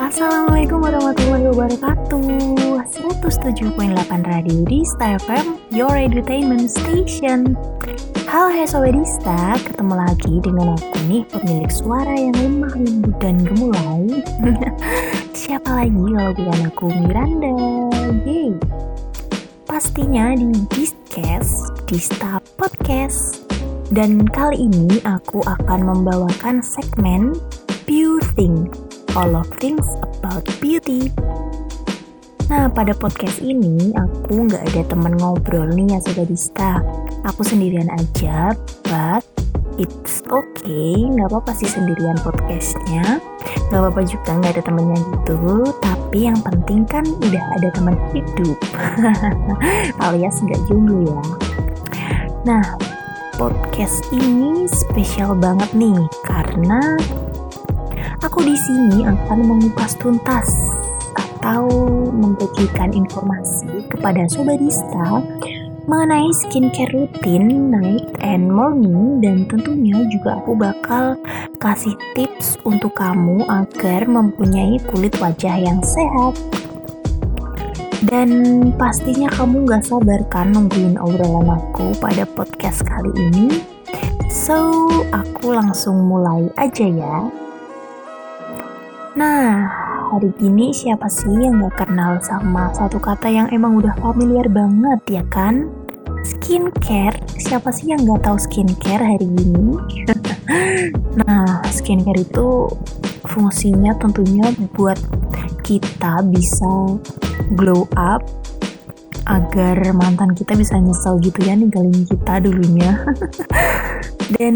Assalamualaikum warahmatullahi wabarakatuh. 107.8 Radio Dista FM Your Entertainment Station. Halo hai Sobat Dista. Ketemu lagi dengan aku nih Pemilik suara yang lemah lembut dan gemulai. Siapa lagi kalau bukan aku Miranda? Yeay. Pastinya di Discast Dista Podcast Dan kali ini aku akan membawakan segmen Pure Thing all of things about beauty. Nah, pada podcast ini aku nggak ada temen ngobrol nih ya Dista. Aku sendirian aja, but it's okay, nggak apa-apa sih sendirian podcastnya. Nggak apa-apa juga nggak ada temennya gitu, tapi yang penting kan udah ada teman hidup. Alias nggak jomblo ya. Nah, podcast ini spesial banget nih karena Aku di sini akan mengupas tuntas atau membagikan informasi kepada Sobadista mengenai skincare rutin night and morning dan tentunya juga aku bakal kasih tips untuk kamu agar mempunyai kulit wajah yang sehat dan pastinya kamu gak sabar kan nungguin obrolan aku pada podcast kali ini so aku langsung mulai aja ya Nah, hari gini siapa sih yang gak kenal sama satu kata yang emang udah familiar banget ya kan? Skincare, siapa sih yang gak tahu skincare hari ini? nah, skincare itu fungsinya tentunya buat kita bisa glow up agar mantan kita bisa nyesel gitu ya ninggalin kita dulunya. Dan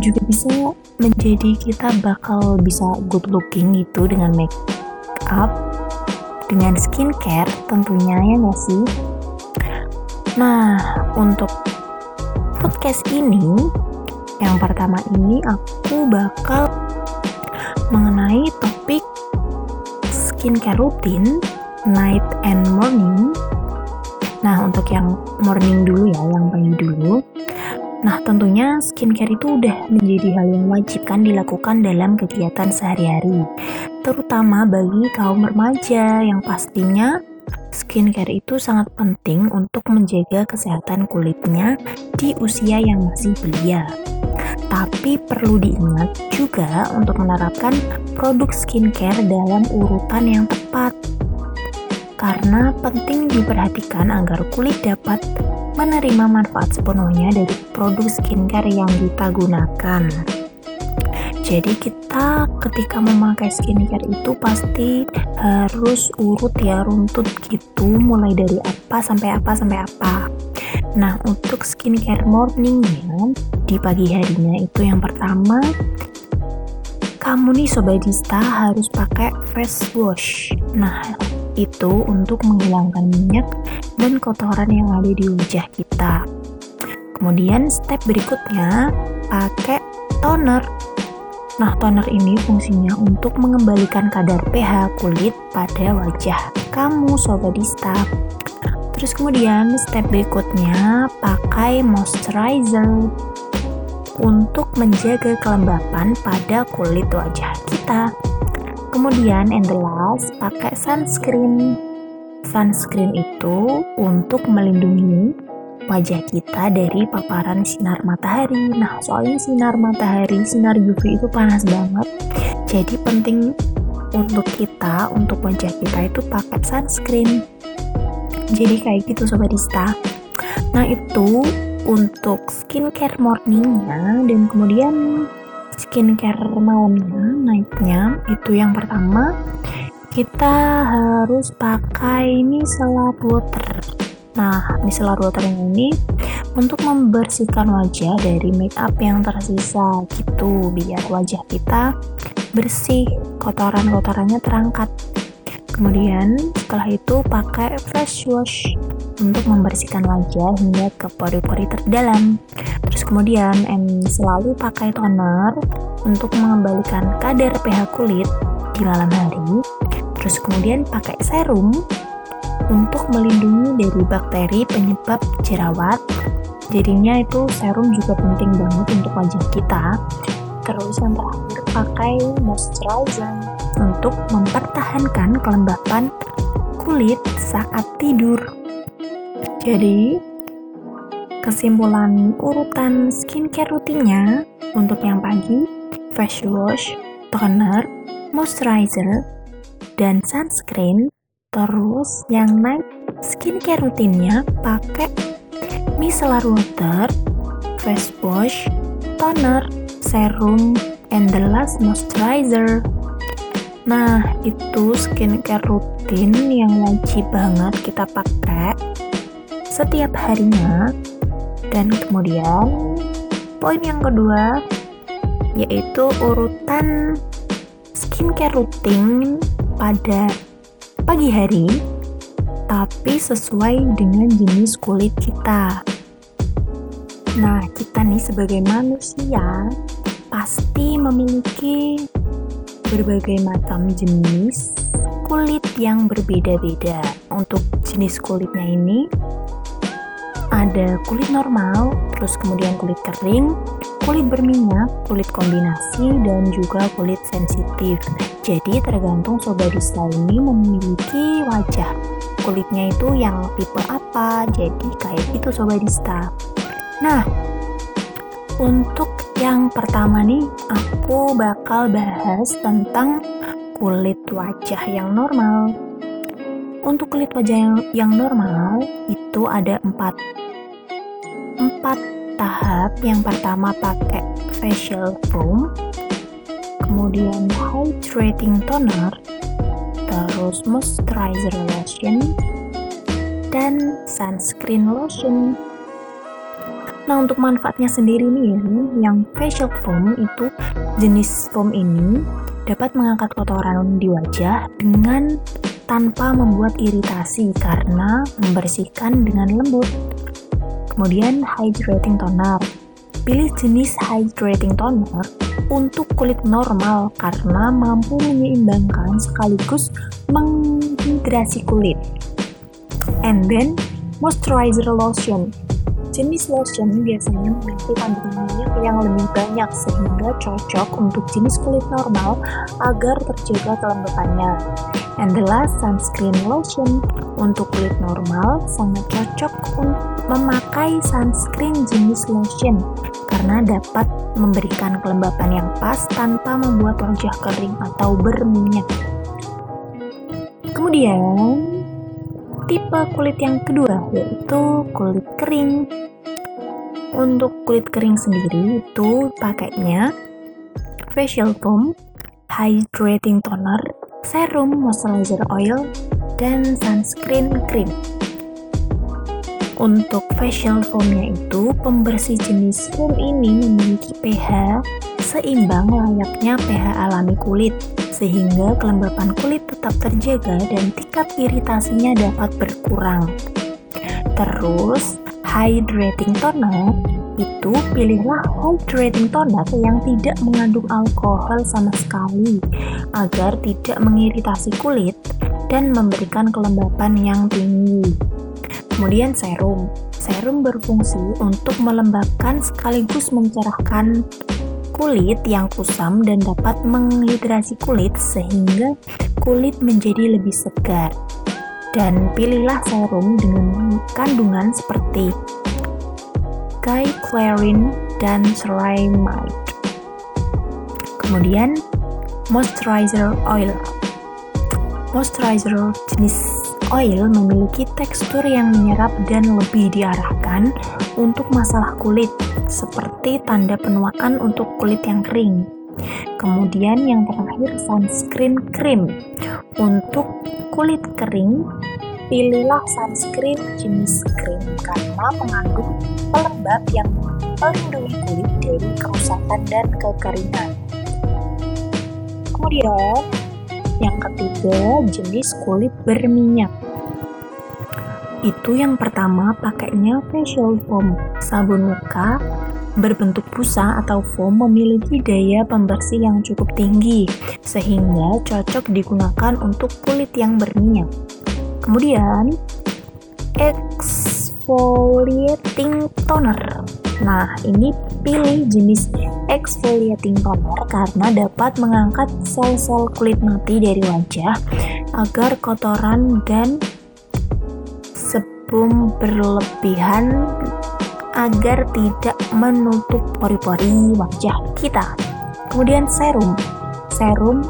juga bisa menjadi kita bakal bisa good looking gitu dengan make up dengan skincare tentunya ya gak sih? Nah untuk podcast ini yang pertama ini aku bakal mengenai topik skincare rutin night and morning Nah, untuk yang morning dulu ya, yang pagi dulu. Nah, tentunya skincare itu udah menjadi hal yang wajib kan dilakukan dalam kegiatan sehari-hari. Terutama bagi kaum remaja yang pastinya skincare itu sangat penting untuk menjaga kesehatan kulitnya di usia yang masih belia. Tapi perlu diingat juga untuk menerapkan produk skincare dalam urutan yang tepat karena penting diperhatikan agar kulit dapat menerima manfaat sepenuhnya dari produk skincare yang kita gunakan. Jadi kita ketika memakai skincare itu pasti harus urut ya runtut gitu mulai dari apa sampai apa sampai apa. Nah untuk skincare morningnya di pagi harinya itu yang pertama kamu nih sobat Dista harus pakai face wash. Nah itu untuk menghilangkan minyak dan kotoran yang ada di wajah kita. Kemudian step berikutnya pakai toner. Nah, toner ini fungsinya untuk mengembalikan kadar pH kulit pada wajah kamu, sobat Dista. Terus kemudian step berikutnya pakai moisturizer untuk menjaga kelembapan pada kulit wajah kita. Kemudian and the last, pakai sunscreen. Sunscreen itu untuk melindungi wajah kita dari paparan sinar matahari. Nah, soalnya sinar matahari, sinar UV itu panas banget. Jadi penting untuk kita, untuk wajah kita itu pakai sunscreen. Jadi kayak gitu Sobat Dista. Nah, itu untuk skincare morningnya dan kemudian skincare malamnya naiknya itu yang pertama kita harus pakai micellar water nah micellar water ini untuk membersihkan wajah dari make up yang tersisa gitu biar wajah kita bersih kotoran-kotorannya terangkat kemudian setelah itu pakai fresh wash untuk membersihkan wajah hingga ke pori-pori terdalam. Terus kemudian em selalu pakai toner untuk mengembalikan kadar pH kulit di malam hari. Terus kemudian pakai serum untuk melindungi dari bakteri penyebab jerawat. Jadinya itu serum juga penting banget untuk wajah kita. Terus yang terakhir pakai moisturizer untuk mempertahankan kelembapan kulit saat tidur. Jadi, kesimpulan urutan skincare rutinnya untuk yang pagi, face wash, toner, moisturizer, dan sunscreen. Terus yang night skincare rutinnya pakai micellar water, face wash, toner, serum, and the last moisturizer. Nah, itu skincare rutin yang wajib banget kita pakai setiap harinya. Dan kemudian, poin yang kedua yaitu urutan skincare rutin pada pagi hari tapi sesuai dengan jenis kulit kita. Nah, kita nih sebagai manusia pasti memiliki berbagai macam jenis kulit yang berbeda-beda. Untuk jenis kulitnya ini ada kulit normal, terus kemudian kulit kering, kulit berminyak, kulit kombinasi, dan juga kulit sensitif. Jadi tergantung sobat ini memiliki wajah kulitnya itu yang tipe apa jadi kayak gitu sobadista nah untuk yang pertama nih aku bakal bahas tentang kulit wajah yang normal. Untuk kulit wajah yang, yang normal itu ada empat. Empat tahap. Yang pertama pakai facial foam. Kemudian hydrating toner. Terus moisturizer lotion, dan sunscreen lotion. Nah, untuk manfaatnya sendiri nih, yang facial foam itu jenis foam ini dapat mengangkat kotoran di wajah dengan tanpa membuat iritasi karena membersihkan dengan lembut. Kemudian hydrating toner. Pilih jenis hydrating toner untuk kulit normal karena mampu menyeimbangkan sekaligus menghidrasi kulit. And then moisturizer lotion. Jenis lotion biasanya memiliki kandungan minyak yang lebih banyak sehingga cocok untuk jenis kulit normal agar terjaga kelembapannya. And the last sunscreen lotion untuk kulit normal sangat cocok untuk memakai sunscreen jenis lotion karena dapat memberikan kelembapan yang pas tanpa membuat wajah kering atau berminyak. Kemudian, tipe kulit yang kedua yaitu kulit kering. Untuk kulit kering sendiri itu pakainya facial foam, hydrating toner, serum moisturizer oil, dan sunscreen cream. Untuk facial foamnya itu, pembersih jenis foam ini memiliki pH seimbang layaknya pH alami kulit, sehingga kelembapan kulit tetap terjaga dan tingkat iritasinya dapat berkurang. Terus, hydrating toner itu pilihlah hydrating toner yang tidak mengandung alkohol sama sekali agar tidak mengiritasi kulit dan memberikan kelembapan yang tinggi. Kemudian serum. Serum berfungsi untuk melembabkan sekaligus mencerahkan kulit yang kusam dan dapat menghidrasi kulit sehingga kulit menjadi lebih segar. Dan pilihlah serum dengan kandungan seperti glycerin dan ceramide. Kemudian moisturizer oil. Moisturizer jenis oil memiliki tekstur yang menyerap dan lebih diarahkan untuk masalah kulit, seperti tanda penuaan untuk kulit yang kering. Kemudian yang terakhir sunscreen cream. Untuk kulit kering, pilihlah sunscreen jenis cream karena mengandung pelembab yang melindungi kulit dari kerusakan dan kekeringan. Kemudian, yang ketiga, jenis kulit berminyak. Itu yang pertama pakainya facial foam. Sabun muka berbentuk busa atau foam memiliki daya pembersih yang cukup tinggi, sehingga cocok digunakan untuk kulit yang berminyak. Kemudian, exfoliating toner. Nah, ini pilih jenis exfoliating toner karena dapat mengangkat sel-sel kulit mati dari wajah agar kotoran dan sebum berlebihan agar tidak menutup pori-pori wajah kita. Kemudian serum. Serum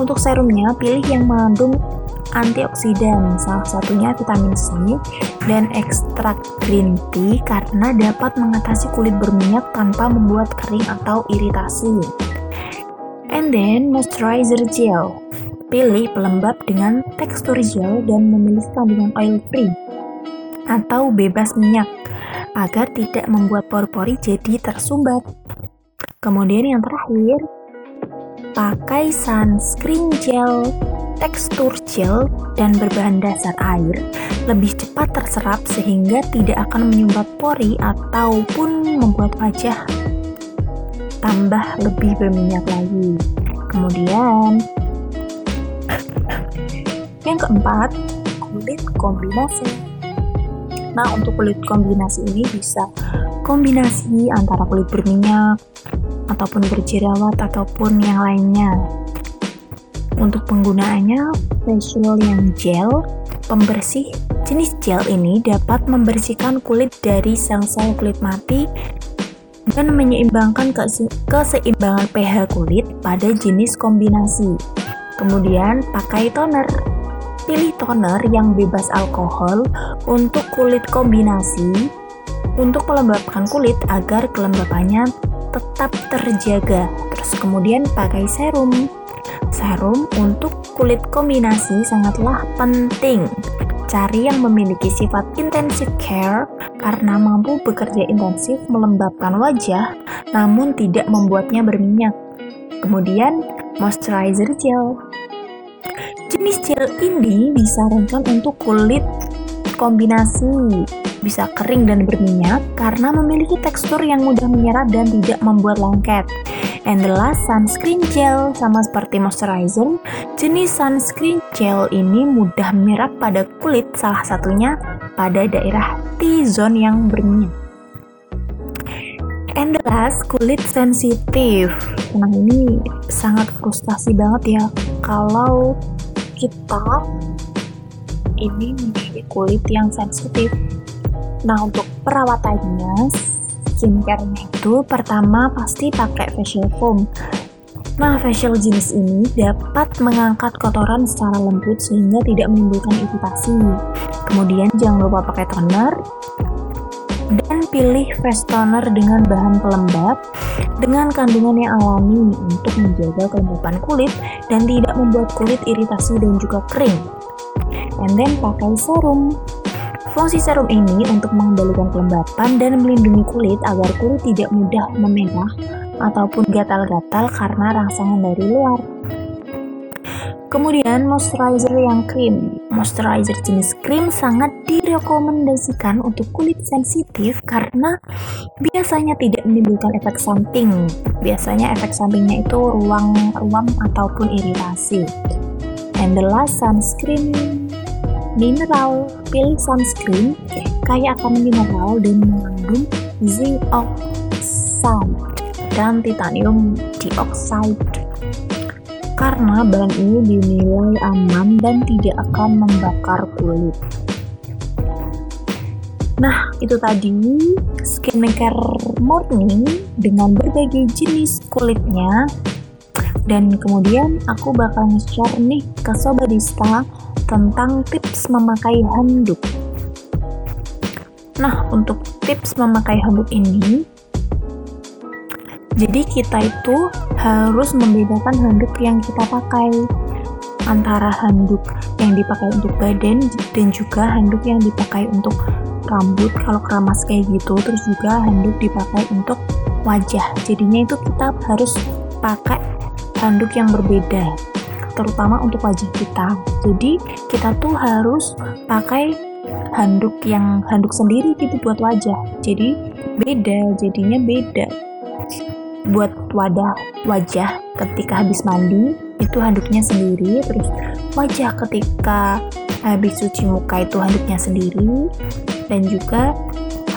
untuk serumnya pilih yang mengandung antioksidan, salah satunya vitamin C dan ekstrak green tea karena dapat mengatasi kulit berminyak tanpa membuat kering atau iritasi. And then moisturizer gel. Pilih pelembab dengan tekstur gel dan memilih kandungan oil free atau bebas minyak agar tidak membuat pori-pori jadi tersumbat. Kemudian yang terakhir, pakai sunscreen gel tekstur gel dan berbahan dasar air lebih cepat terserap sehingga tidak akan menyumbat pori ataupun membuat wajah tambah lebih berminyak lagi. Kemudian yang keempat, kulit kombinasi. Nah, untuk kulit kombinasi ini bisa kombinasi antara kulit berminyak ataupun berjerawat ataupun yang lainnya. Untuk penggunaannya, facial yang gel, pembersih jenis gel ini dapat membersihkan kulit dari sel-sel kulit mati dan menyeimbangkan keseimbangan pH kulit pada jenis kombinasi. Kemudian pakai toner. Pilih toner yang bebas alkohol untuk kulit kombinasi untuk melembabkan kulit agar kelembapannya tetap terjaga. Terus kemudian pakai serum serum untuk kulit kombinasi sangatlah penting. Cari yang memiliki sifat intensive care karena mampu bekerja intensif melembabkan wajah namun tidak membuatnya berminyak. Kemudian, moisturizer gel. Jenis gel ini disarankan untuk kulit kombinasi bisa kering dan berminyak karena memiliki tekstur yang mudah menyerap dan tidak membuat lengket. And the last sunscreen gel sama seperti moisturizer, jenis sunscreen gel ini mudah menyerap pada kulit salah satunya pada daerah T-zone yang berminyak. And the last, kulit sensitif. Nah ini sangat frustasi banget ya kalau kita ini memiliki kulit yang sensitif. Nah untuk perawatannya skincare-nya itu pertama pasti pakai facial foam. Nah, facial jenis ini dapat mengangkat kotoran secara lembut sehingga tidak menimbulkan iritasi. Kemudian jangan lupa pakai toner dan pilih face toner dengan bahan pelembab dengan kandungan yang alami untuk menjaga kelembapan kulit dan tidak membuat kulit iritasi dan juga kering. And then pakai serum. Fungsi serum ini untuk mengembalikan kelembapan dan melindungi kulit agar kulit tidak mudah memerah ataupun gatal-gatal karena rangsangan dari luar. Kemudian moisturizer yang krim. Moisturizer jenis krim sangat direkomendasikan untuk kulit sensitif karena biasanya tidak menimbulkan efek samping. Biasanya efek sampingnya itu ruang-ruam ataupun iritasi. And the last sunscreen mineral pilih sunscreen kaya akan mineral dan mengandung zinc dan titanium dioxide karena bahan ini dinilai aman dan tidak akan membakar kulit. Nah, itu tadi skincare morning dengan berbagai jenis kulitnya. Dan kemudian aku bakal nge-share nih ke Sobadista tentang tips memakai handuk. Nah, untuk tips memakai handuk ini, jadi kita itu harus membedakan handuk yang kita pakai antara handuk yang dipakai untuk badan dan juga handuk yang dipakai untuk rambut. Kalau keramas kayak gitu terus juga handuk dipakai untuk wajah. Jadinya itu kita harus pakai handuk yang berbeda terutama untuk wajah kita. Jadi kita tuh harus pakai handuk yang handuk sendiri gitu buat wajah. Jadi beda, jadinya beda. Buat wadah wajah ketika habis mandi itu handuknya sendiri, terus wajah ketika habis cuci muka itu handuknya sendiri. dan juga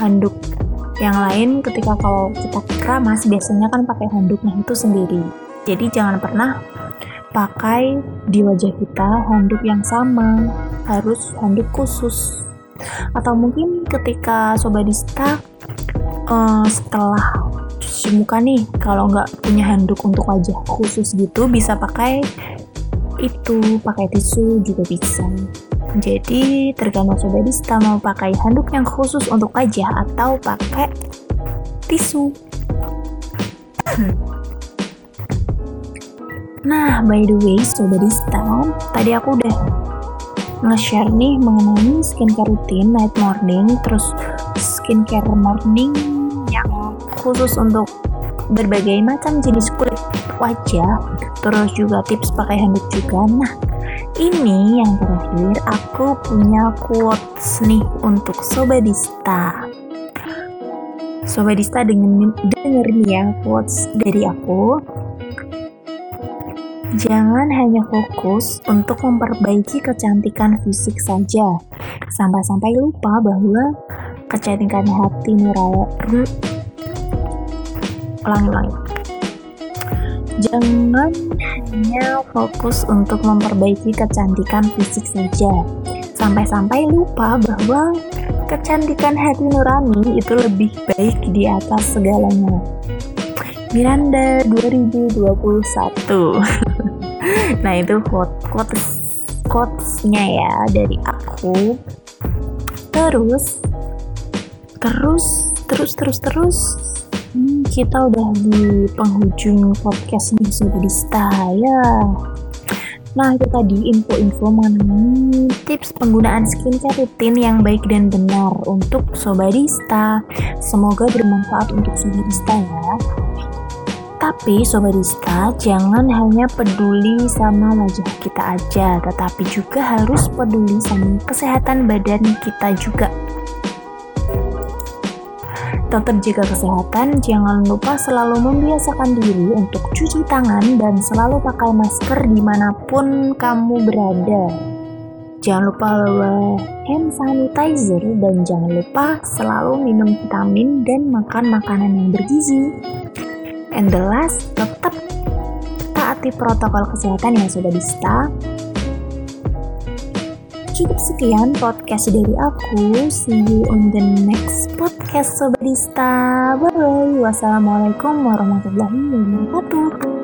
handuk yang lain ketika kalau kita keramas biasanya kan pakai handuknya itu sendiri jadi jangan pernah pakai di wajah kita handuk yang sama harus handuk khusus. Atau mungkin ketika sobadista uh, setelah cuci muka nih kalau nggak punya handuk untuk wajah khusus gitu bisa pakai itu pakai tisu juga bisa. Jadi tergantung sobadista mau pakai handuk yang khusus untuk wajah atau pakai tisu Nah, by the way, Sobadista, tadi aku udah nge-share nih mengenai skincare rutin night morning, terus skincare morning yang khusus untuk berbagai macam jenis kulit wajah, terus juga tips pakai handuk juga. Nah, ini yang terakhir aku punya quotes nih untuk Sobadista. Sobadista dengan denger nih ya quotes dari aku Jangan hanya fokus untuk memperbaiki kecantikan fisik saja, sampai-sampai lupa bahwa kecantikan hati nurani. Ulangi-ulangi. Jangan hanya fokus untuk memperbaiki kecantikan fisik saja, sampai-sampai lupa bahwa kecantikan hati nurani itu lebih baik di atas segalanya. Miranda 2021 nah itu quote quotes quotesnya ya dari aku terus terus terus terus terus hmm, kita udah di penghujung podcast nih Sobadista ya Nah, itu tadi info-info mengenai tips penggunaan skincare rutin yang baik dan benar untuk Sobadista. Semoga bermanfaat untuk Sobadista ya. Tapi Sobarista, jangan hanya peduli sama wajah kita aja, tetapi juga harus peduli sama kesehatan badan kita juga. Tetap jaga kesehatan, jangan lupa selalu membiasakan diri untuk cuci tangan dan selalu pakai masker di mana pun kamu berada. Jangan lupa bawa hand sanitizer dan jangan lupa selalu minum vitamin dan makan makanan yang bergizi. And the last, tetap taati protokol kesehatan yang sudah dista. Cukup sekian podcast dari aku. See you on the next podcast Sobat Dista. Bye. Wassalamualaikum warahmatullahi wabarakatuh.